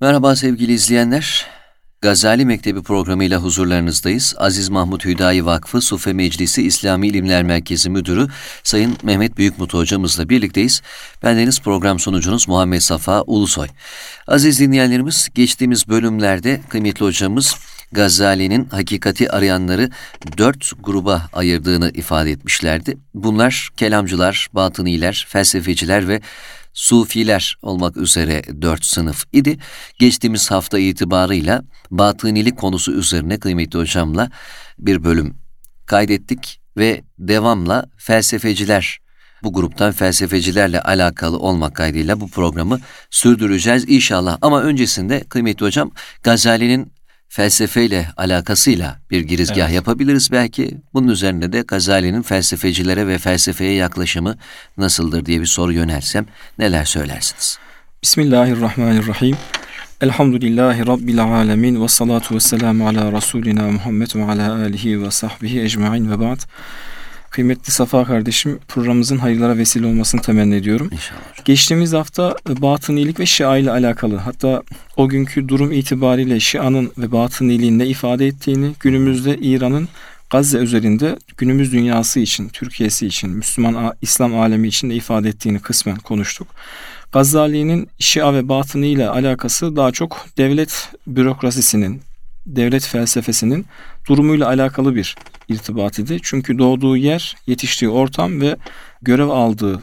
Merhaba sevgili izleyenler. Gazali Mektebi programıyla huzurlarınızdayız. Aziz Mahmut Hüdayi Vakfı Sufe Meclisi İslami İlimler Merkezi Müdürü Sayın Mehmet Büyükmut hocamızla birlikteyiz. Bendeniz program sunucunuz Muhammed Safa Ulusoy. Aziz dinleyenlerimiz geçtiğimiz bölümlerde kıymetli hocamız Gazali'nin hakikati arayanları dört gruba ayırdığını ifade etmişlerdi. Bunlar kelamcılar, batıniler, felsefeciler ve Sufiler olmak üzere dört sınıf idi. Geçtiğimiz hafta itibarıyla batınilik konusu üzerine kıymetli hocamla bir bölüm kaydettik ve devamla felsefeciler bu gruptan felsefecilerle alakalı olmak kaydıyla bu programı sürdüreceğiz inşallah. Ama öncesinde kıymetli hocam Gazali'nin felsefeyle alakasıyla bir girizgah evet. yapabiliriz belki. Bunun üzerine de Gazali'nin felsefecilere ve felsefeye yaklaşımı nasıldır diye bir soru yönelsem neler söylersiniz? Bismillahirrahmanirrahim. Elhamdülillahi Rabbil alemin ve salatu ve selamu ala Resulina Muhammed ve ala alihi ve sahbihi ecma'in ve ba'd. Kıymetli Safa kardeşim programımızın hayırlara vesile olmasını temenni ediyorum. İnşallah. Geçtiğimiz hafta e, batınilik ve Şia ile alakalı hatta o günkü durum itibariyle Şia'nın ve batıniliğin ne ifade ettiğini günümüzde İran'ın Gazze üzerinde günümüz dünyası için, Türkiye'si için, Müslüman İslam alemi için ne ifade ettiğini kısmen konuştuk. Gazali'nin Şia ve batını ile alakası daha çok devlet bürokrasisinin, devlet felsefesinin durumuyla alakalı bir irtibat idi. Çünkü doğduğu yer, yetiştiği ortam ve görev aldığı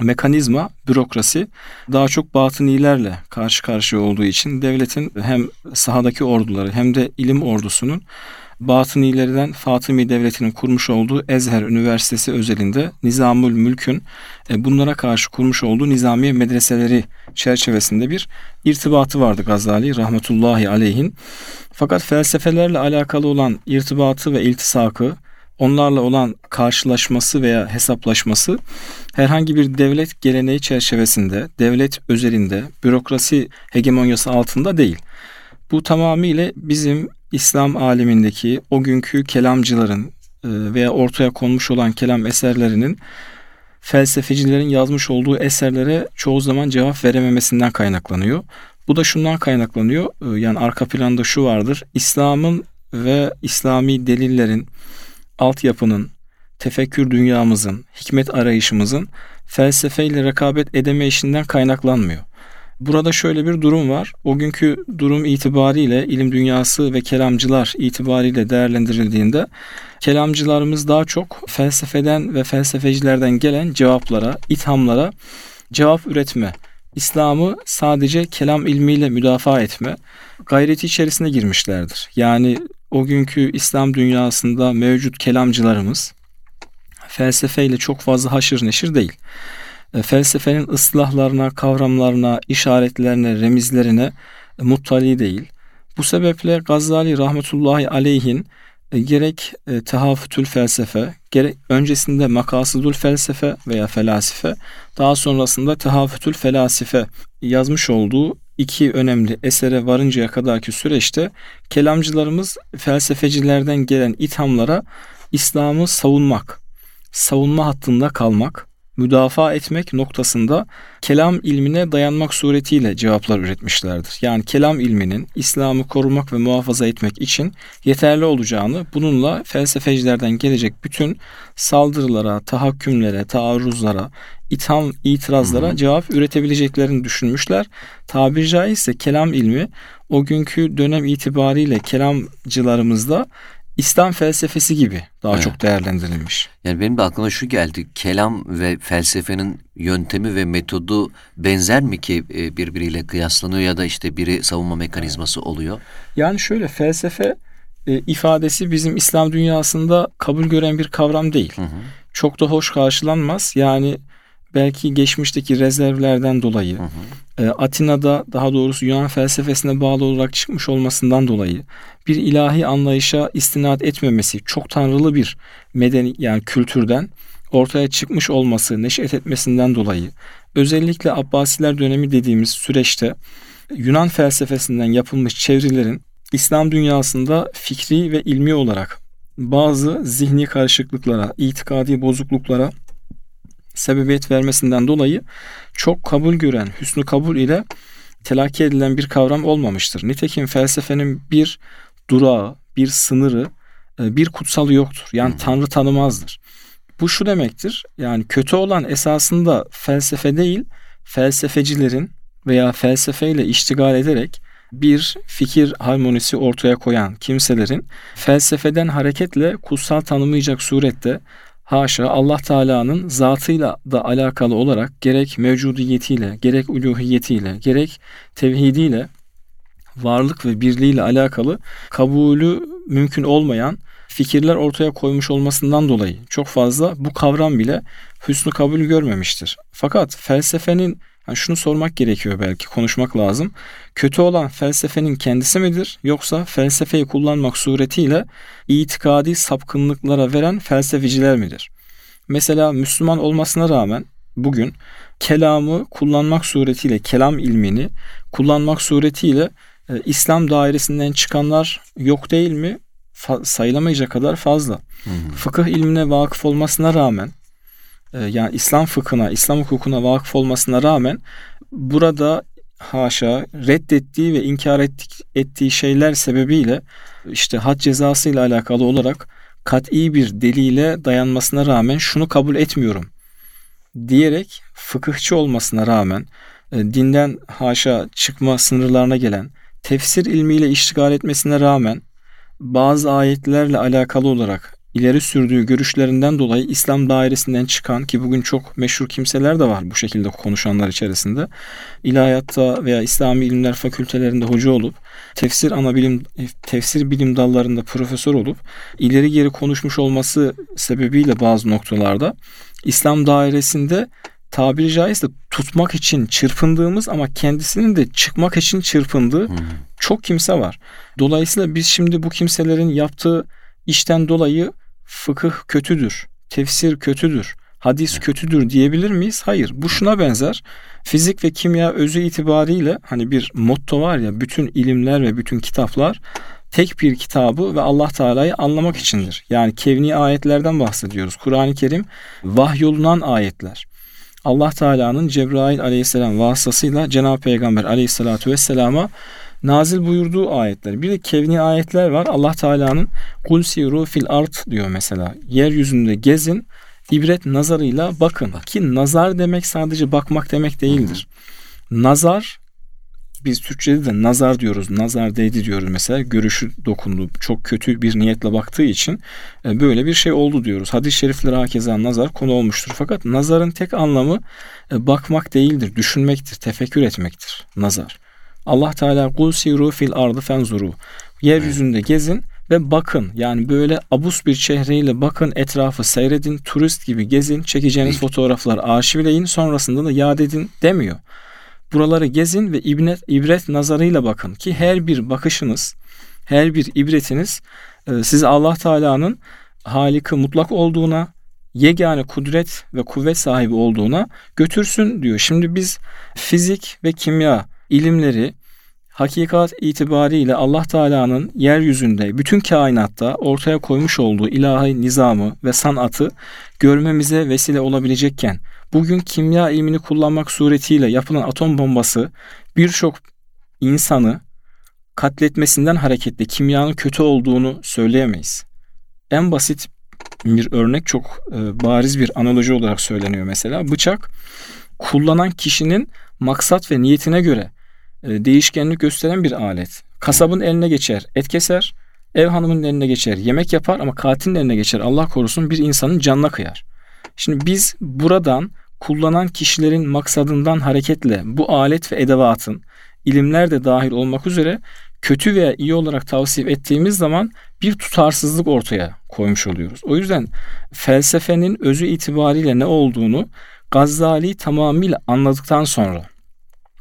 mekanizma, bürokrasi daha çok batınilerle karşı karşıya olduğu için devletin hem sahadaki orduları hem de ilim ordusunun Batınilerden Fatımi Devleti'nin kurmuş olduğu Ezher Üniversitesi özelinde Nizamül Mülk'ün e, bunlara karşı kurmuş olduğu nizamiye medreseleri çerçevesinde bir irtibatı vardı Gazali rahmetullahi aleyhin. Fakat felsefelerle alakalı olan irtibatı ve iltisakı, onlarla olan karşılaşması veya hesaplaşması herhangi bir devlet geleneği çerçevesinde, devlet özelinde, bürokrasi hegemonyası altında değil. Bu tamamıyla bizim İslam alemindeki o günkü kelamcıların e, veya ortaya konmuş olan kelam eserlerinin felsefecilerin yazmış olduğu eserlere çoğu zaman cevap verememesinden kaynaklanıyor. Bu da şundan kaynaklanıyor. E, yani arka planda şu vardır. İslam'ın ve İslami delillerin, altyapının, tefekkür dünyamızın, hikmet arayışımızın felsefeyle rekabet edeme işinden kaynaklanmıyor. Burada şöyle bir durum var. O günkü durum itibariyle ilim dünyası ve kelamcılar itibariyle değerlendirildiğinde kelamcılarımız daha çok felsefeden ve felsefecilerden gelen cevaplara, ithamlara cevap üretme, İslam'ı sadece kelam ilmiyle müdafaa etme gayreti içerisine girmişlerdir. Yani o günkü İslam dünyasında mevcut kelamcılarımız felsefeyle çok fazla haşır neşir değil. E, felsefenin ıslahlarına, kavramlarına, işaretlerine, remizlerine e, muttali değil. Bu sebeple Gazali rahmetullahi aleyhin e, gerek tehafütül felsefe, gerek öncesinde makasıdül felsefe veya felasife, daha sonrasında tehafütül felasife yazmış olduğu iki önemli esere varıncaya kadarki süreçte kelamcılarımız felsefecilerden gelen ithamlara İslam'ı savunmak, savunma hattında kalmak, müdafaa etmek noktasında kelam ilmine dayanmak suretiyle cevaplar üretmişlerdir. Yani kelam ilminin İslam'ı korumak ve muhafaza etmek için yeterli olacağını, bununla felsefecilerden gelecek bütün saldırılara, tahakkümlere, taarruzlara, itham, itirazlara hı cevap üretebileceklerini düşünmüşler. Tabiri caizse kelam ilmi o günkü dönem itibariyle kelamcılarımızda İslam felsefesi gibi daha evet. çok değerlendirilmiş. Yani benim de aklıma şu geldi. Kelam ve felsefenin yöntemi ve metodu benzer mi ki e, birbiriyle kıyaslanıyor ya da işte biri savunma mekanizması oluyor? Yani şöyle felsefe e, ifadesi bizim İslam dünyasında kabul gören bir kavram değil. Hı hı. Çok da hoş karşılanmaz. Yani belki geçmişteki rezervlerden dolayı, hı hı. E, Atina'da daha doğrusu Yunan felsefesine bağlı olarak çıkmış olmasından dolayı bir ilahi anlayışa istinad etmemesi, çok tanrılı bir medeni yani kültürden ortaya çıkmış olması, neşet etmesinden dolayı özellikle Abbasiler dönemi dediğimiz süreçte Yunan felsefesinden yapılmış çevirilerin İslam dünyasında fikri ve ilmi olarak bazı zihni karışıklıklara, itikadi bozukluklara sebebiyet vermesinden dolayı çok kabul gören, hüsnü kabul ile telakki edilen bir kavram olmamıştır. Nitekim felsefenin bir durağı, bir sınırı, e, bir kutsalı yoktur. Yani hmm. Tanrı tanımazdır. Bu şu demektir. Yani kötü olan esasında felsefe değil, felsefecilerin veya felsefeyle iştigal ederek bir fikir harmonisi ortaya koyan kimselerin felsefeden hareketle kutsal tanımayacak surette haşa Allah Teala'nın zatıyla da alakalı olarak gerek mevcudiyetiyle, gerek uluhiyetiyle, gerek tevhidiyle varlık ve birliğiyle alakalı kabulü mümkün olmayan fikirler ortaya koymuş olmasından dolayı çok fazla bu kavram bile hüsnü kabul görmemiştir. Fakat felsefenin yani şunu sormak gerekiyor belki konuşmak lazım. Kötü olan felsefenin kendisi midir yoksa felsefeyi kullanmak suretiyle itikadi sapkınlıklara veren felsefeciler midir? Mesela Müslüman olmasına rağmen bugün kelamı kullanmak suretiyle kelam ilmini kullanmak suretiyle e, İslam dairesinden çıkanlar yok değil mi? Fa- sayılamayacak kadar fazla. Hı hı. Fıkıh ilmine vakıf olmasına rağmen yani İslam fıkhına, İslam hukukuna vakıf olmasına rağmen burada haşa reddettiği ve inkar ettik, ettiği şeyler sebebiyle işte had cezası ile alakalı olarak kat'i bir deliyle dayanmasına rağmen şunu kabul etmiyorum diyerek fıkıhçı olmasına rağmen e, dinden haşa çıkma sınırlarına gelen tefsir ilmiyle iştigal etmesine rağmen bazı ayetlerle alakalı olarak ileri sürdüğü görüşlerinden dolayı İslam dairesinden çıkan ki bugün çok meşhur kimseler de var bu şekilde konuşanlar içerisinde. İlahiyatta veya İslami ilimler fakültelerinde hoca olup tefsir ana bilim tefsir bilim dallarında profesör olup ileri geri konuşmuş olması sebebiyle bazı noktalarda İslam dairesinde tabiri caizse tutmak için çırpındığımız ama kendisinin de çıkmak için çırpındığı hmm. çok kimse var. Dolayısıyla biz şimdi bu kimselerin yaptığı işten dolayı fıkıh kötüdür, tefsir kötüdür, hadis kötüdür diyebilir miyiz? Hayır. Bu şuna benzer. Fizik ve kimya özü itibariyle hani bir motto var ya bütün ilimler ve bütün kitaplar tek bir kitabı ve Allah Teala'yı anlamak içindir. Yani kevni ayetlerden bahsediyoruz. Kur'an-ı Kerim vahyolunan ayetler. Allah Teala'nın Cebrail aleyhisselam vasıtasıyla Cenab-ı Peygamber aleyhissalatu vesselama nazil buyurduğu ayetler. Bir de kevni ayetler var. Allah Teala'nın kul siru fil art diyor mesela. Yeryüzünde gezin, ibret nazarıyla bakın. Bak. Ki nazar demek sadece bakmak demek değildir. Hı hı. Nazar biz Türkçe'de de nazar diyoruz. Nazar değdi diyoruz mesela. Görüşü dokundu. Çok kötü bir niyetle baktığı için e, böyle bir şey oldu diyoruz. Hadis-i şeriflere hakeza nazar konu olmuştur. Fakat nazarın tek anlamı e, bakmak değildir. Düşünmektir, tefekkür etmektir. Nazar. Allah Teala kul siru fil ardı fenzuru. Yeryüzünde gezin ve bakın. Yani böyle abus bir çehreyle bakın etrafı seyredin. Turist gibi gezin. Çekeceğiniz fotoğraflar arşivleyin. Sonrasında da yad edin demiyor. Buraları gezin ve ibret, ibret nazarıyla bakın ki her bir bakışınız, her bir ibretiniz e, sizi Allah Teala'nın Halik'i mutlak olduğuna, yegane kudret ve kuvvet sahibi olduğuna götürsün diyor. Şimdi biz fizik ve kimya ilimleri hakikat itibariyle Allah Teala'nın yeryüzünde bütün kainatta ortaya koymuş olduğu ilahi nizamı ve sanatı görmemize vesile olabilecekken bugün kimya ilmini kullanmak suretiyle yapılan atom bombası birçok insanı katletmesinden hareketle kimyanın kötü olduğunu söyleyemeyiz. En basit bir örnek çok e, bariz bir analoji olarak söyleniyor mesela. Bıçak kullanan kişinin maksat ve niyetine göre e, değişkenlik gösteren bir alet. Kasabın eline geçer, et keser. Ev hanımının eline geçer, yemek yapar ama katilin eline geçer. Allah korusun bir insanın canına kıyar. Şimdi biz buradan kullanan kişilerin maksadından hareketle bu alet ve edevatın ilimler de dahil olmak üzere kötü veya iyi olarak tavsiye ettiğimiz zaman bir tutarsızlık ortaya koymuş oluyoruz. O yüzden felsefenin özü itibariyle ne olduğunu Gazali tamamıyla anladıktan sonra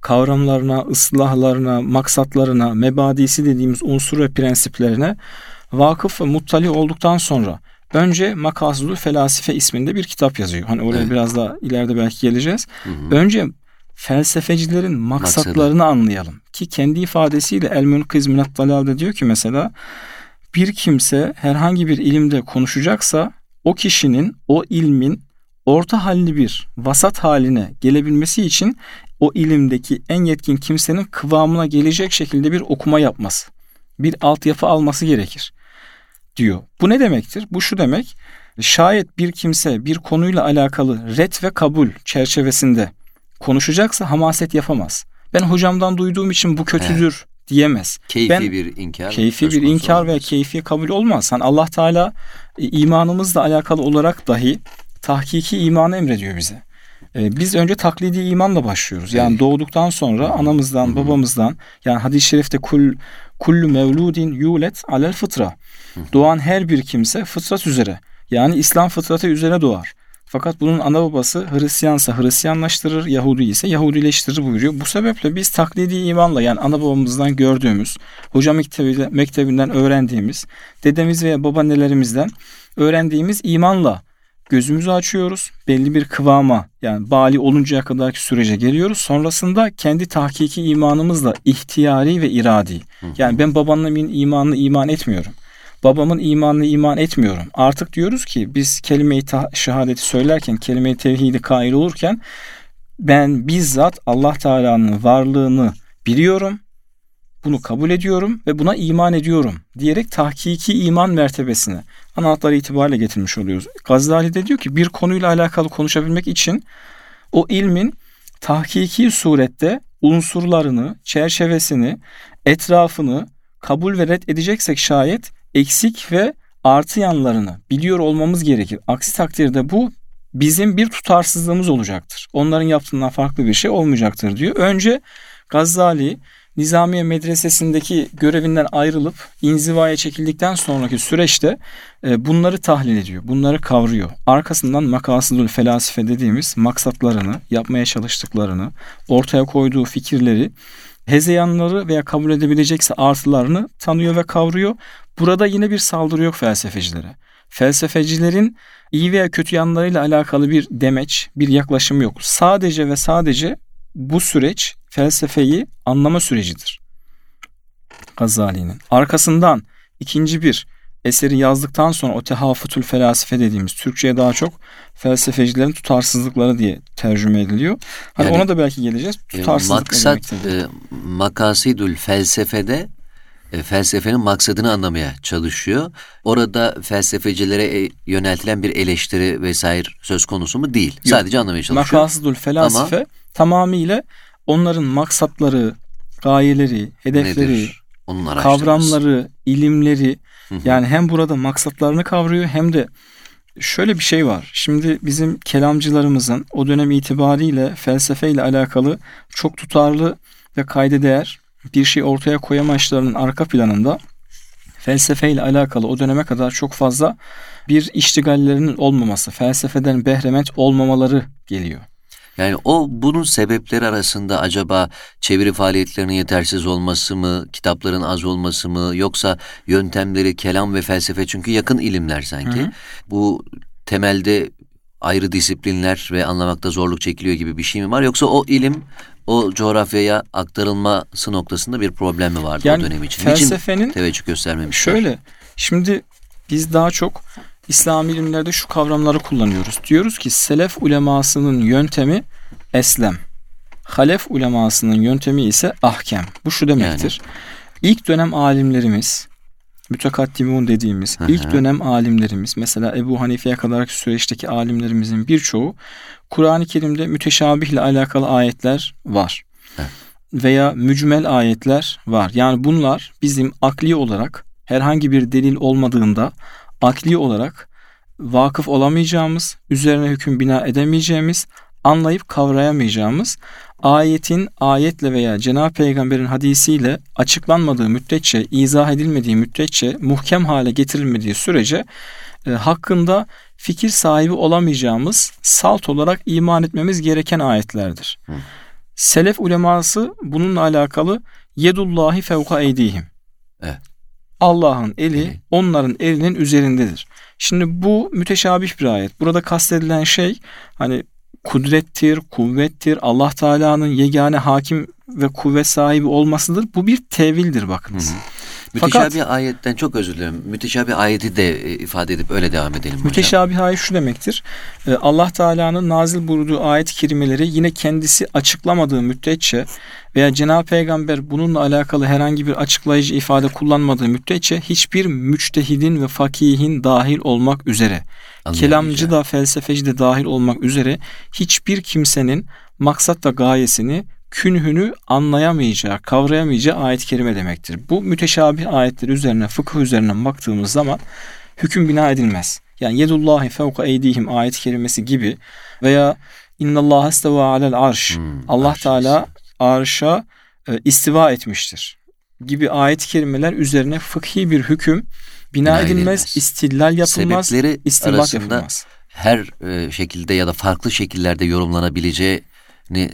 kavramlarına, ıslahlarına, maksatlarına, mebadisi dediğimiz unsur ve prensiplerine vakıf ve muttali olduktan sonra önce Makasulu Felasife isminde bir kitap yazıyor. Hani oraya evet. biraz daha ileride belki geleceğiz. Hı hı. Önce felsefecilerin maksatlarını Maksadı. anlayalım. Ki kendi ifadesiyle El Münkiz Minat Dalal'de diyor ki mesela bir kimse herhangi bir ilimde konuşacaksa o kişinin o ilmin orta halli bir vasat haline gelebilmesi için o ilimdeki en yetkin kimsenin kıvamına gelecek şekilde bir okuma yapması, bir altyapı alması gerekir diyor. Bu ne demektir? Bu şu demek. Şayet bir kimse bir konuyla alakalı ret ve kabul çerçevesinde konuşacaksa hamaset yapamaz. Ben hocamdan duyduğum için bu kötüdür evet. diyemez. Keyfi ben, bir inkar. Keyfi bir inkar olmaz. ve keyfi kabul olmaz. Hani Allah Teala e, imanımızla alakalı olarak dahi tahkiki imanı emrediyor bize. E, biz önce taklidi imanla başlıyoruz. Yani doğduktan sonra anamızdan, babamızdan yani hadis-i şerifte kul kullu mevludin yulet alel fıtra. Doğan her bir kimse fıtrat üzere. Yani İslam fıtratı üzere doğar. Fakat bunun ana babası Hristiyansa Hristiyanlaştırır, Yahudi ise Yahudileştirir buyuruyor. Bu sebeple biz taklidi imanla yani ana babamızdan gördüğümüz, hoca mektebi, mektebinden öğrendiğimiz, dedemiz veya babaannelerimizden öğrendiğimiz imanla gözümüzü açıyoruz. Belli bir kıvama yani bali oluncaya kadarki sürece geliyoruz. Sonrasında kendi tahkiki imanımızla ihtiyari ve iradi. Yani ben babanın imanını iman etmiyorum babamın imanını iman etmiyorum. Artık diyoruz ki biz kelime-i şehadeti söylerken, kelime-i tevhidi kail olurken ben bizzat Allah Teala'nın varlığını biliyorum. Bunu kabul ediyorum ve buna iman ediyorum diyerek tahkiki iman mertebesini anahtarı itibariyle getirmiş oluyoruz. Gazali de diyor ki bir konuyla alakalı konuşabilmek için o ilmin tahkiki surette unsurlarını, çerçevesini, etrafını kabul ve red edeceksek şayet eksik ve artı yanlarını biliyor olmamız gerekir. Aksi takdirde bu bizim bir tutarsızlığımız olacaktır. Onların yaptığından farklı bir şey olmayacaktır diyor. Önce Gazali Nizamiye Medresesi'ndeki görevinden ayrılıp inzivaya çekildikten sonraki süreçte e, bunları tahlil ediyor. Bunları kavruyor. Arkasından makasıdül felasife dediğimiz maksatlarını, yapmaya çalıştıklarını, ortaya koyduğu fikirleri hezeyanları veya kabul edebilecekse artılarını tanıyor ve kavruyor. Burada yine bir saldırı yok felsefecilere. Felsefecilerin iyi veya kötü yanlarıyla alakalı bir demeç, bir yaklaşım yok. Sadece ve sadece bu süreç felsefeyi anlama sürecidir. Gazali'nin. Arkasından ikinci bir eseri yazdıktan sonra o tehafütül felasife dediğimiz Türkçe'ye daha çok felsefecilerin tutarsızlıkları diye tercüme ediliyor. Hani yani, ona da belki geleceğiz. E, Tutarsızlık maksat, e, makasidül felsefede e, felsefenin maksadını anlamaya çalışıyor. Orada felsefecilere e, yöneltilen bir eleştiri vesaire söz konusu mu değil. Yok. Sadece anlamaya çalışıyor. Makasidül felasife Ama, tamamıyla onların maksatları, gayeleri, hedefleri, nedir? Onun kavramları, ilimleri yani hem burada maksatlarını kavruyor hem de şöyle bir şey var. Şimdi bizim kelamcılarımızın o dönem itibariyle felsefeyle alakalı çok tutarlı ve kayda değer bir şey ortaya koyamaçlarının arka planında felsefeyle alakalı o döneme kadar çok fazla bir iştigallerinin olmaması, felsefeden behremet olmamaları geliyor. Yani o bunun sebepleri arasında acaba çeviri faaliyetlerinin yetersiz olması mı, kitapların az olması mı yoksa yöntemleri kelam ve felsefe çünkü yakın ilimler sanki. Hı hı. Bu temelde ayrı disiplinler ve anlamakta zorluk çekiliyor gibi bir şey mi var yoksa o ilim o coğrafyaya aktarılması noktasında bir problem mi vardı yani o dönem için? Felsefenin Niçin teveccüh göstermemiş? Şöyle, şimdi biz daha çok İslam ilimlerde şu kavramları kullanıyoruz. Diyoruz ki selef ulemasının yöntemi eslem. Halef ulemasının yöntemi ise ahkem. Bu şu demektir. Yani. İlk dönem alimlerimiz mütekaddimun dediğimiz Hı-hı. ilk dönem alimlerimiz mesela Ebu Hanife'ye kadar süreçteki alimlerimizin birçoğu Kur'an-ı Kerim'de müteşabihle alakalı ayetler var. Evet. Veya mücmel ayetler var. Yani bunlar bizim akli olarak herhangi bir delil olmadığında akli olarak vakıf olamayacağımız, üzerine hüküm bina edemeyeceğimiz, anlayıp kavrayamayacağımız ayetin ayetle veya Cenab-ı Peygamber'in hadisiyle açıklanmadığı müddetçe, izah edilmediği müddetçe, muhkem hale getirilmediği sürece e, hakkında fikir sahibi olamayacağımız salt olarak iman etmemiz gereken ayetlerdir. Hı. Selef uleması bununla alakalı yedullahi fevka eydihim. Evet. Allah'ın eli onların elinin üzerindedir. Şimdi bu müteşabih bir ayet. Burada kastedilen şey hani kudrettir, kuvvettir, Allah Teala'nın yegane hakim ve kuvvet sahibi olmasıdır. Bu bir tevildir bakınız. Hı hı. Müteşabih Fakat, ayetten çok özür dilerim. Müteşabih ayeti de e, ifade edip öyle devam edelim hocam. Müteşabih ayet şu demektir. E, Allah Teala'nın nazil buyurduğu ayet-i kerimeleri yine kendisi açıklamadığı müddetçe veya Cenab-ı Peygamber bununla alakalı herhangi bir açıklayıcı ifade kullanmadığı müddetçe hiçbir müçtehidin ve fakihin dahil olmak üzere, kelamcı da felsefeci de dahil olmak üzere hiçbir kimsenin maksat ve gayesini künhünü anlayamayacağı, kavrayamayacağı ayet-i kerime demektir. Bu müteşabih ayetler üzerine, fıkıh üzerine baktığımız zaman hüküm bina edilmez. Yani yedullahi fevka eydihim ayet-i kerimesi gibi veya innallaha isteva alel arş. Hmm, Allah arş. Teala arşa e, istiva etmiştir gibi ayet-i kerimeler üzerine fıkhi bir hüküm bina, bina edilmez, edilmez, istillal yapılmaz, Sebepleri yapılmaz. Her e, şekilde ya da farklı şekillerde yorumlanabileceğini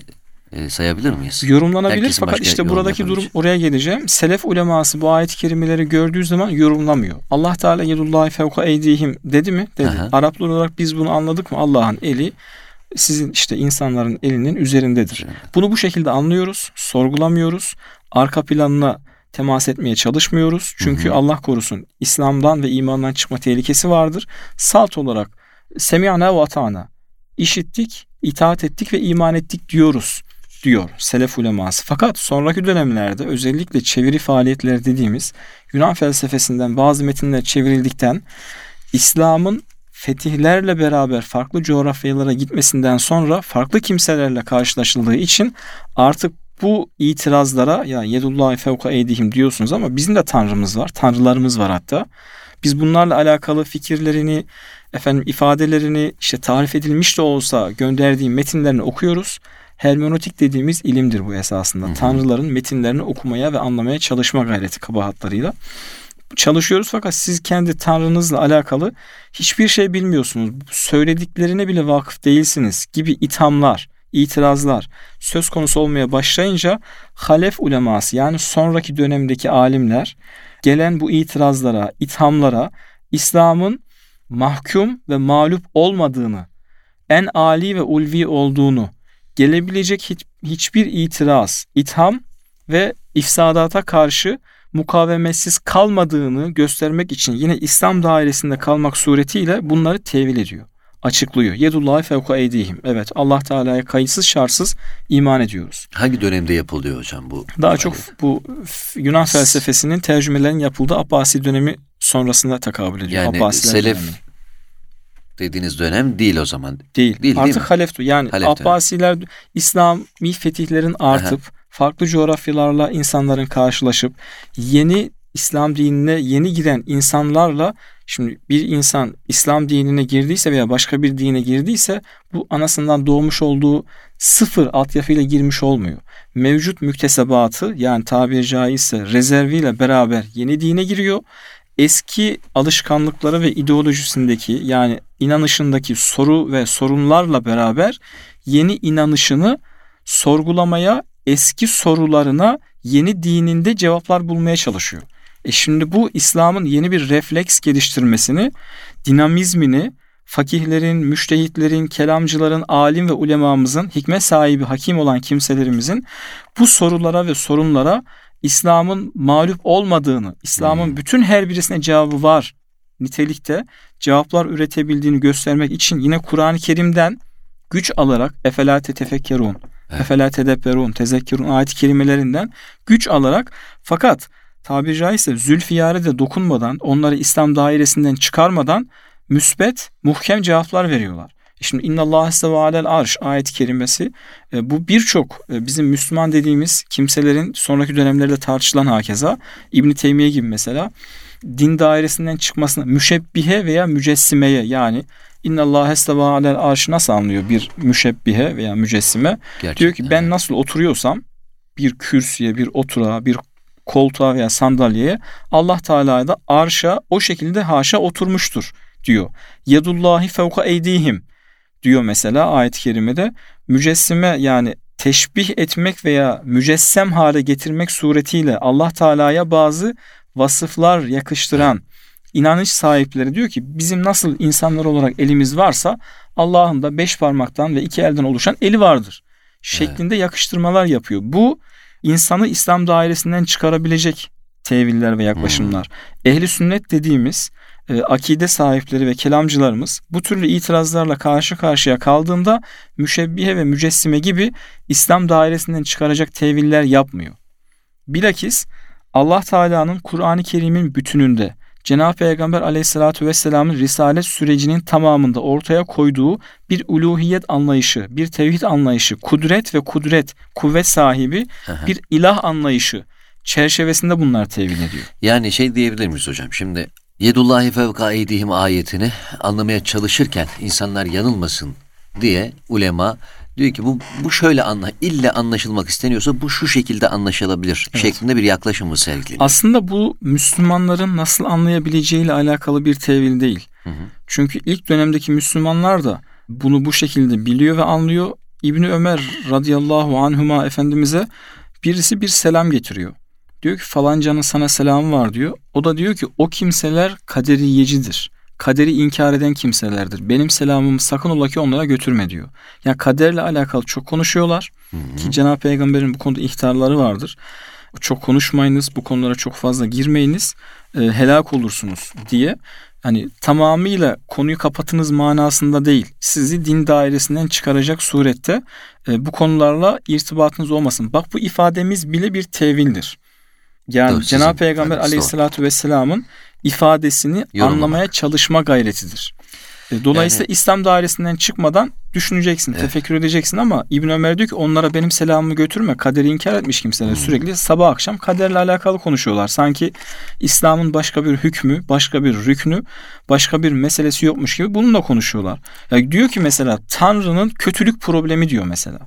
e, sayabilir miyiz? Yorumlanabilir Herkesin fakat işte buradaki durum oraya geleceğim. Selef uleması bu ayet-i kerimeleri gördüğü zaman yorumlamıyor. Allah Teala yedullahi fevka eydihim dedi mi? Dedi. Aha. Araplar olarak biz bunu anladık mı? Allah'ın eli sizin işte insanların elinin üzerindedir. Evet. Bunu bu şekilde anlıyoruz, sorgulamıyoruz. Arka planına temas etmeye çalışmıyoruz. Çünkü hı hı. Allah korusun İslam'dan ve imandan çıkma tehlikesi vardır. Salt olarak semiyana ve atana işittik, itaat ettik ve iman ettik diyoruz diyor selef uleması. Fakat sonraki dönemlerde özellikle çeviri faaliyetleri dediğimiz Yunan felsefesinden bazı metinler çevrildikten İslam'ın fetihlerle beraber farklı coğrafyalara gitmesinden sonra farklı kimselerle karşılaşıldığı için artık bu itirazlara ya yedullahi fevka eydihim diyorsunuz ama bizim de tanrımız var, tanrılarımız var hatta. Biz bunlarla alakalı fikirlerini, efendim ifadelerini işte tarif edilmiş de olsa gönderdiği metinlerini okuyoruz. Hermenötik dediğimiz ilimdir bu esasında. Hı hı. Tanrıların metinlerini okumaya ve anlamaya çalışma gayreti kabahatlarıyla. Çalışıyoruz fakat siz kendi tanrınızla alakalı hiçbir şey bilmiyorsunuz. Söylediklerine bile vakıf değilsiniz gibi ithamlar, itirazlar söz konusu olmaya başlayınca halef uleması yani sonraki dönemdeki alimler gelen bu itirazlara, ithamlara İslam'ın mahkum ve mağlup olmadığını, en ali ve ulvi olduğunu, gelebilecek hiç, hiçbir itiraz, itham ve ifsadata karşı mukavemetsiz kalmadığını göstermek için yine İslam dairesinde kalmak suretiyle bunları tevil ediyor. Açıklıyor. Yedullahi fevka eydihim. Evet Allah Teala'ya kayıtsız şartsız iman ediyoruz. Hangi dönemde yapılıyor hocam bu? Daha çok bu Yunan felsefesinin tercümelerin yapıldığı Abbasi dönemi sonrasında tekabül ediyor. Yani Abbasiler Selef dönemi. Dediğiniz dönem değil o zaman. Değil. değil Artık değil Halef yani Halef Abbasiler İslami fetihlerin artıp Aha. farklı coğrafyalarla insanların karşılaşıp yeni İslam dinine yeni giren insanlarla şimdi bir insan İslam dinine girdiyse veya başka bir dine girdiyse bu anasından doğmuş olduğu sıfır altyapıyla girmiş olmuyor. Mevcut müktesebatı yani tabiri caizse rezerviyle beraber yeni dine giriyor eski alışkanlıkları ve ideolojisindeki yani inanışındaki soru ve sorunlarla beraber yeni inanışını sorgulamaya, eski sorularına yeni dininde cevaplar bulmaya çalışıyor. E şimdi bu İslam'ın yeni bir refleks geliştirmesini, dinamizmini, fakihlerin, müştehitlerin, kelamcıların, alim ve ulemamızın, hikmet sahibi, hakim olan kimselerimizin bu sorulara ve sorunlara İslam'ın mağlup olmadığını, İslam'ın hmm. bütün her birisine cevabı var nitelikte cevaplar üretebildiğini göstermek için yine Kur'an-ı Kerim'den güç alarak efelate tefekkerun, evet. efela tedebberun, tezekkürün ayet kelimelerinden güç alarak fakat tabiri caizse zülfiyare de dokunmadan, onları İslam dairesinden çıkarmadan müsbet, muhkem cevaplar veriyorlar. Şimdi inna Allah esteve alel arş ayet-i kerimesi e, bu birçok e, bizim Müslüman dediğimiz kimselerin sonraki dönemlerde tartışılan hakeza İbn Teymiye gibi mesela din dairesinden çıkmasına müşebbihe veya mücessimeye yani inna Allah esteve alel arş nasıl anlıyor bir müşebbihe veya mücessime? Gerçekten. Diyor ki ben nasıl oturuyorsam bir kürsüye, bir oturağa, bir koltuğa veya sandalyeye Allah Teala da arşa o şekilde haşa oturmuştur diyor. Yedullahi fevka eydihim diyor mesela ayet-i kerimede. Mücessime yani teşbih etmek veya mücessem hale getirmek suretiyle Allah Teala'ya bazı vasıflar yakıştıran inanış sahipleri diyor ki bizim nasıl insanlar olarak elimiz varsa Allah'ın da beş parmaktan ve iki elden oluşan eli vardır. Şeklinde evet. yakıştırmalar yapıyor. Bu insanı İslam dairesinden çıkarabilecek teviller ve yaklaşımlar. Hmm. Ehli sünnet dediğimiz e, akide sahipleri ve kelamcılarımız bu türlü itirazlarla karşı karşıya kaldığında müşebbihe ve mücessime gibi İslam dairesinden çıkaracak teviller yapmıyor. Bilakis Allah Teala'nın Kur'an-ı Kerim'in bütününde Cenab-ı Peygamber aleyhissalatü vesselamın risalet sürecinin tamamında ortaya koyduğu bir uluhiyet anlayışı, bir tevhid anlayışı, kudret ve kudret, kuvvet sahibi bir ilah anlayışı çerçevesinde bunlar tevil ediyor. Yani şey diyebilir miyiz hocam? Şimdi Yedullahi fevka eydihim ayetini anlamaya çalışırken insanlar yanılmasın diye ulema diyor ki bu bu şöyle anla ille anlaşılmak isteniyorsa bu şu şekilde anlaşılabilir evet. şeklinde bir yaklaşımı sergiliyor. Aslında bu Müslümanların nasıl anlayabileceğiyle alakalı bir tevil değil. Hı hı. Çünkü ilk dönemdeki Müslümanlar da bunu bu şekilde biliyor ve anlıyor. İbni Ömer radıyallahu anhuma efendimize birisi bir selam getiriyor. Diyor ki falancanın sana selamı var diyor. O da diyor ki o kimseler kaderiyecidir. Kaderi inkar eden kimselerdir. Benim selamımı sakın ola ki onlara götürme diyor. Yani kaderle alakalı çok konuşuyorlar. Hı-hı. Ki Cenab-ı Peygamber'in bu konuda ihtarları vardır. Çok konuşmayınız, bu konulara çok fazla girmeyiniz, e, helak olursunuz diye. Hani tamamıyla konuyu kapatınız manasında değil. Sizi din dairesinden çıkaracak surette e, bu konularla irtibatınız olmasın. Bak bu ifademiz bile bir tevildir. Yani Cenab-ı Peygamber evet, aleyhissalatü vesselamın ifadesini Yorum anlamaya çalışma gayretidir. E, dolayısıyla yani, İslam dairesinden çıkmadan düşüneceksin, evet. tefekkür edeceksin ama İbn Ömer diyor ki onlara benim selamımı götürme. Kaderi inkar etmiş kimseler hmm. sürekli sabah akşam kaderle alakalı konuşuyorlar. Sanki İslam'ın başka bir hükmü, başka bir rüknü, başka bir meselesi yokmuş gibi bununla konuşuyorlar. Ya diyor ki mesela Tanrı'nın kötülük problemi diyor mesela.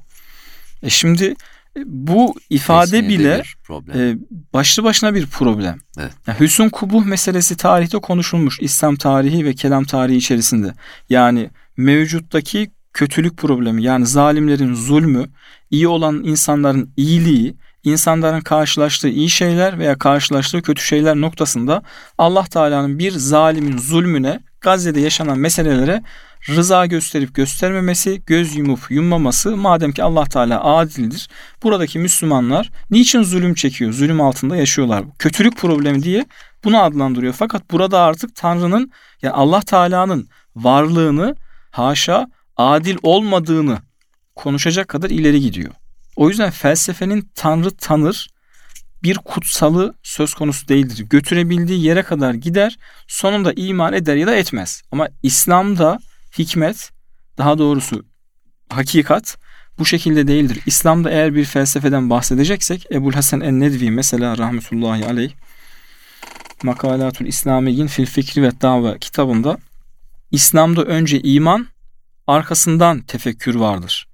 E şimdi bu ifade bile e, başlı başına bir problem. Evet. Yani hüsn kubuh meselesi tarihte konuşulmuş İslam tarihi ve kelam tarihi içerisinde. Yani mevcuttaki kötülük problemi yani zalimlerin zulmü, iyi olan insanların iyiliği, insanların karşılaştığı iyi şeyler veya karşılaştığı kötü şeyler noktasında Allah Teala'nın bir zalimin zulmüne, Gazze'de yaşanan meselelere rıza gösterip göstermemesi, göz yumup yummaması madem ki Allah Teala adildir. Buradaki Müslümanlar niçin zulüm çekiyor, zulüm altında yaşıyorlar? Kötülük problemi diye bunu adlandırıyor. Fakat burada artık Tanrı'nın yani Allah Teala'nın varlığını haşa adil olmadığını konuşacak kadar ileri gidiyor. O yüzden felsefenin Tanrı tanır bir kutsalı söz konusu değildir. Götürebildiği yere kadar gider, sonunda iman eder ya da etmez. Ama İslam'da hikmet, daha doğrusu hakikat bu şekilde değildir. İslam'da eğer bir felsefeden bahsedeceksek Ebul Hasan en-Nedvi mesela rahmetullahi aleyh Makalatul İslamiyin fil fikri ve dava kitabında İslam'da önce iman arkasından tefekkür vardır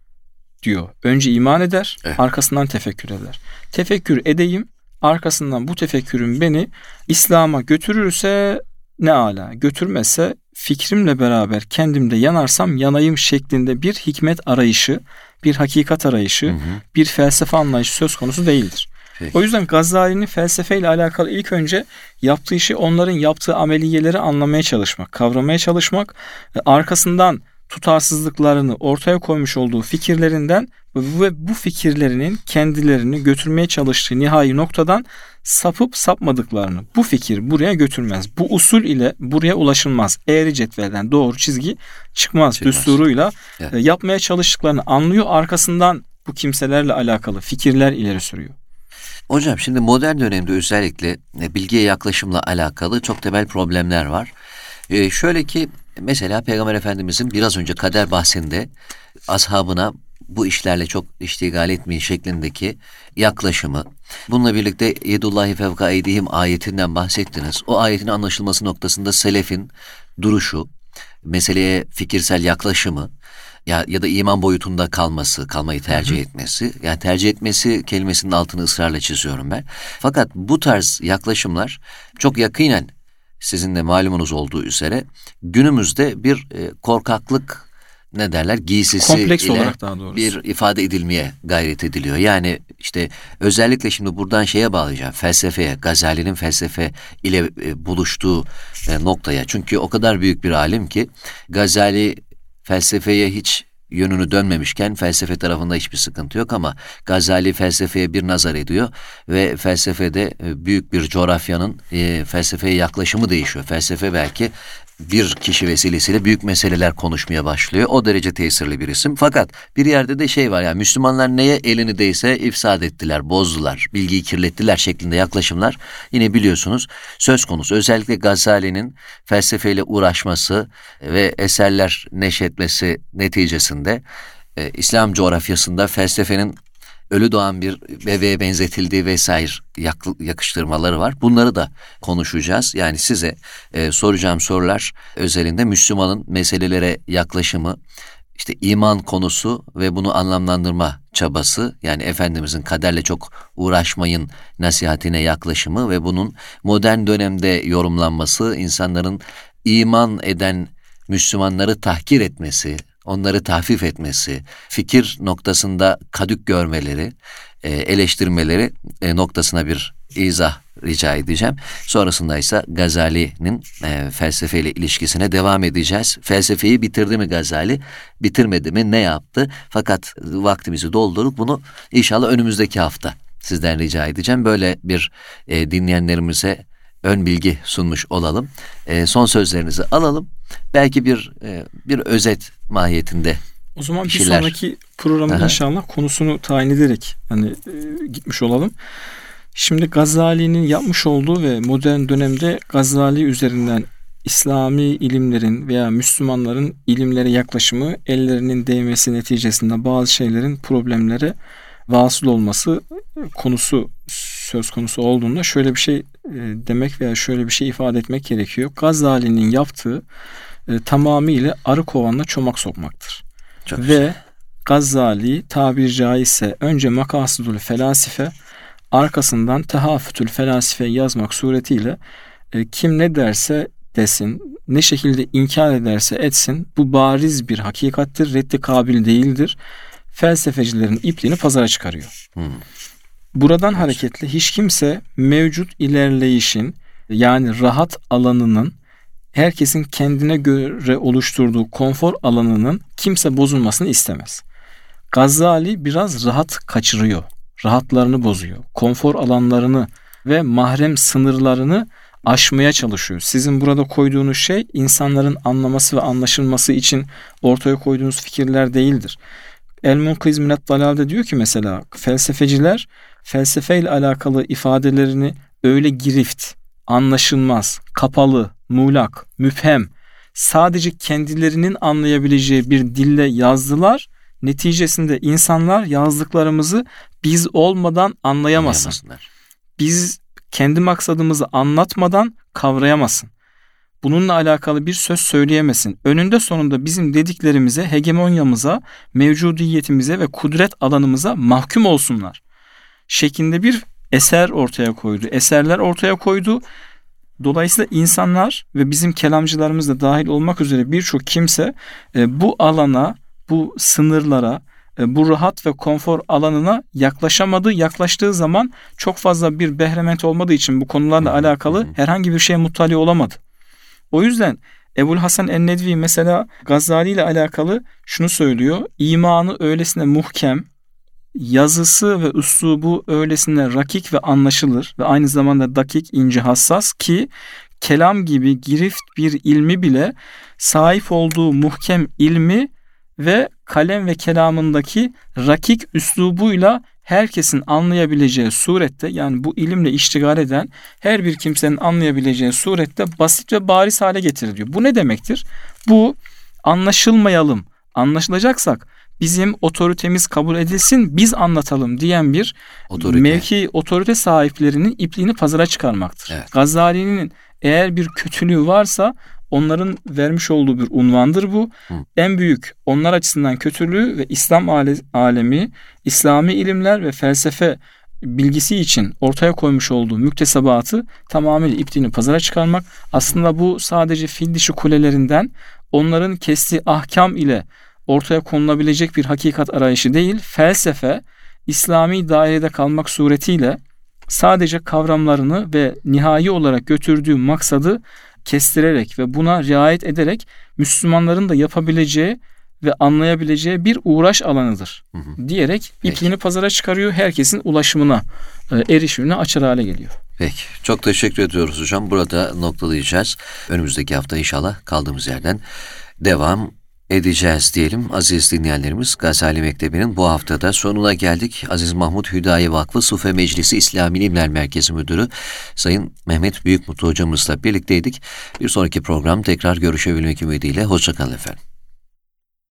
diyor. Önce iman eder, evet. arkasından tefekkür eder. Tefekkür edeyim, arkasından bu tefekkürün beni İslam'a götürürse ne ala, götürmezse fikrimle beraber kendimde yanarsam yanayım şeklinde bir hikmet arayışı, bir hakikat arayışı, hı hı. bir felsefe anlayışı söz konusu değildir. Peki. O yüzden Gazali'nin felsefeyle alakalı ilk önce yaptığı işi onların yaptığı ameliyeleri anlamaya çalışmak, kavramaya çalışmak, arkasından tutarsızlıklarını ortaya koymuş olduğu fikirlerinden ve bu fikirlerinin kendilerini götürmeye çalıştığı nihai noktadan sapıp sapmadıklarını bu fikir buraya götürmez. Bu usul ile buraya ulaşılmaz. Eğri cetvelden doğru çizgi çıkmaz. çıkmaz. Düsturuyla evet. E, yapmaya çalıştıklarını anlıyor. Arkasından bu kimselerle alakalı fikirler ileri sürüyor. Hocam şimdi modern dönemde özellikle e, bilgiye yaklaşımla alakalı çok temel problemler var. Ee, şöyle ki mesela Peygamber Efendimizin biraz önce kader bahsinde ashabına bu işlerle çok iştigal etmeyin şeklindeki yaklaşımı. Bununla birlikte Yedullahi fevka eydihim ayetinden bahsettiniz. O ayetin anlaşılması noktasında selefin duruşu, meseleye fikirsel yaklaşımı ya, ya da iman boyutunda kalması, kalmayı tercih etmesi. Yani tercih etmesi kelimesinin altını ısrarla çiziyorum ben. Fakat bu tarz yaklaşımlar çok yakinen sizin de malumunuz olduğu üzere günümüzde bir e, korkaklık ne derler giysisi Kompleks ile bir ifade edilmeye gayret ediliyor. Yani işte özellikle şimdi buradan şeye bağlayacağım felsefeye Gazali'nin felsefe ile e, buluştuğu e, noktaya. Çünkü o kadar büyük bir alim ki Gazali felsefeye hiç yönünü dönmemişken felsefe tarafında hiçbir sıkıntı yok ama Gazali felsefeye bir nazar ediyor ve felsefede e, büyük bir coğrafyanın e, felsefeye yaklaşımı değişiyor. Felsefe belki bir kişi vesilesiyle büyük meseleler konuşmaya başlıyor. O derece tesirli bir isim. Fakat bir yerde de şey var yani Müslümanlar neye elini değse ifsad ettiler, bozdular, bilgiyi kirlettiler şeklinde yaklaşımlar yine biliyorsunuz söz konusu. Özellikle Gazali'nin felsefeyle uğraşması ve eserler neşretmesi neticesinde e, İslam coğrafyasında felsefenin ölü doğan bir bebeğe benzetildiği vesaire yak, yakıştırmaları var. Bunları da konuşacağız. Yani size e, soracağım sorular özelinde Müslümanın meselelere yaklaşımı, işte iman konusu ve bunu anlamlandırma çabası yani Efendimizin kaderle çok uğraşmayın nasihatine yaklaşımı ve bunun modern dönemde yorumlanması, insanların iman eden Müslümanları tahkir etmesi, onları tahfif etmesi, fikir noktasında kadük görmeleri, e, eleştirmeleri e, noktasına bir izah rica edeceğim. Sonrasında ise Gazali'nin e, felsefeyle ilişkisine devam edeceğiz. Felsefeyi bitirdi mi Gazali, bitirmedi mi, ne yaptı? Fakat vaktimizi doldurduk. Bunu inşallah önümüzdeki hafta sizden rica edeceğim. Böyle bir e, dinleyenlerimize ön bilgi sunmuş olalım. E, son sözlerinizi alalım. Belki bir e, bir özet mahiyetinde o zaman bir, bir sonraki programda Aha. inşallah konusunu tayin ederek hani e, gitmiş olalım. Şimdi Gazali'nin yapmış olduğu ve modern dönemde Gazali üzerinden İslami ilimlerin veya Müslümanların ilimlere yaklaşımı ellerinin değmesi neticesinde bazı şeylerin problemlere vasıl olması konusu söz konusu olduğunda şöyle bir şey demek veya şöyle bir şey ifade etmek gerekiyor. Gazali'nin yaptığı e, tamamıyla arı kovanla çomak sokmaktır. Çok Ve güzel. Gazali tabiri caizse önce makasudul felasife arkasından tehafütül felasife yazmak suretiyle e, kim ne derse desin, ne şekilde inkar ederse etsin bu bariz bir hakikattir, reddi kabil değildir. Felsefecilerin ipliğini pazara çıkarıyor. Hmm. Buradan evet. hareketle hiç kimse mevcut ilerleyişin yani rahat alanının herkesin kendine göre oluşturduğu konfor alanının kimse bozulmasını istemez. Gazali biraz rahat kaçırıyor. Rahatlarını bozuyor. Konfor alanlarını ve mahrem sınırlarını aşmaya çalışıyor. Sizin burada koyduğunuz şey insanların anlaması ve anlaşılması için ortaya koyduğunuz fikirler değildir. El Munkiz Minnet Dalal'de diyor ki mesela felsefeciler felsefeyle alakalı ifadelerini öyle girift, anlaşılmaz, kapalı, muğlak, müphem, sadece kendilerinin anlayabileceği bir dille yazdılar. Neticesinde insanlar yazdıklarımızı biz olmadan anlayamasın. Biz kendi maksadımızı anlatmadan kavrayamasın. Bununla alakalı bir söz söyleyemesin. Önünde sonunda bizim dediklerimize, hegemonyamıza, mevcudiyetimize ve kudret alanımıza mahkum olsunlar. Şeklinde bir eser ortaya koydu. Eserler ortaya koydu Dolayısıyla insanlar ve bizim kelamcılarımız da dahil olmak üzere birçok kimse e, bu alana, bu sınırlara, e, bu rahat ve konfor alanına yaklaşamadı. Yaklaştığı zaman çok fazla bir behrement olmadığı için bu konularla alakalı herhangi bir şeye muttali olamadı. O yüzden Ebul Hasan Ennedvi mesela Gazali ile alakalı şunu söylüyor. İmanı öylesine muhkem, yazısı ve üslubu öylesine rakik ve anlaşılır ve aynı zamanda dakik, ince, hassas ki kelam gibi girift bir ilmi bile sahip olduğu muhkem ilmi ve kalem ve kelamındaki rakik üslubuyla herkesin anlayabileceği surette yani bu ilimle iştigal eden her bir kimsenin anlayabileceği surette basit ve bariz hale getiriliyor. Bu ne demektir? Bu anlaşılmayalım, anlaşılacaksak bizim otoritemiz kabul edilsin biz anlatalım diyen bir otorite. mevki otorite sahiplerinin ipliğini pazara çıkarmaktır. Evet. Gazali'nin eğer bir kötülüğü varsa onların vermiş olduğu bir unvandır bu. Hı. En büyük onlar açısından kötülüğü ve İslam alemi, İslami ilimler ve felsefe bilgisi için ortaya koymuş olduğu müktesebatı tamamıyla ipliğini pazara çıkarmak. Aslında bu sadece fil dişi kulelerinden onların kestiği ahkam ile ortaya konulabilecek bir hakikat arayışı değil, felsefe İslami dairede kalmak suretiyle sadece kavramlarını ve nihai olarak götürdüğü maksadı kestirerek ve buna riayet ederek Müslümanların da yapabileceği ve anlayabileceği bir uğraş alanıdır Hı hı. diyerek Peki. ipliğini pazara çıkarıyor. Herkesin ulaşımına, e, erişimine açar hale geliyor. Peki. Çok teşekkür ediyoruz hocam. Burada noktalayacağız. Önümüzdeki hafta inşallah kaldığımız yerden devam edeceğiz diyelim. Aziz dinleyenlerimiz Gazali Mektebi'nin bu haftada sonuna geldik. Aziz Mahmut Hüdayi Vakfı Sufe Meclisi İslami İlimler Merkezi Müdürü Sayın Mehmet Büyükmutlu hocamızla birlikteydik. Bir sonraki program tekrar görüşebilmek ümidiyle. Hoşçakalın efendim.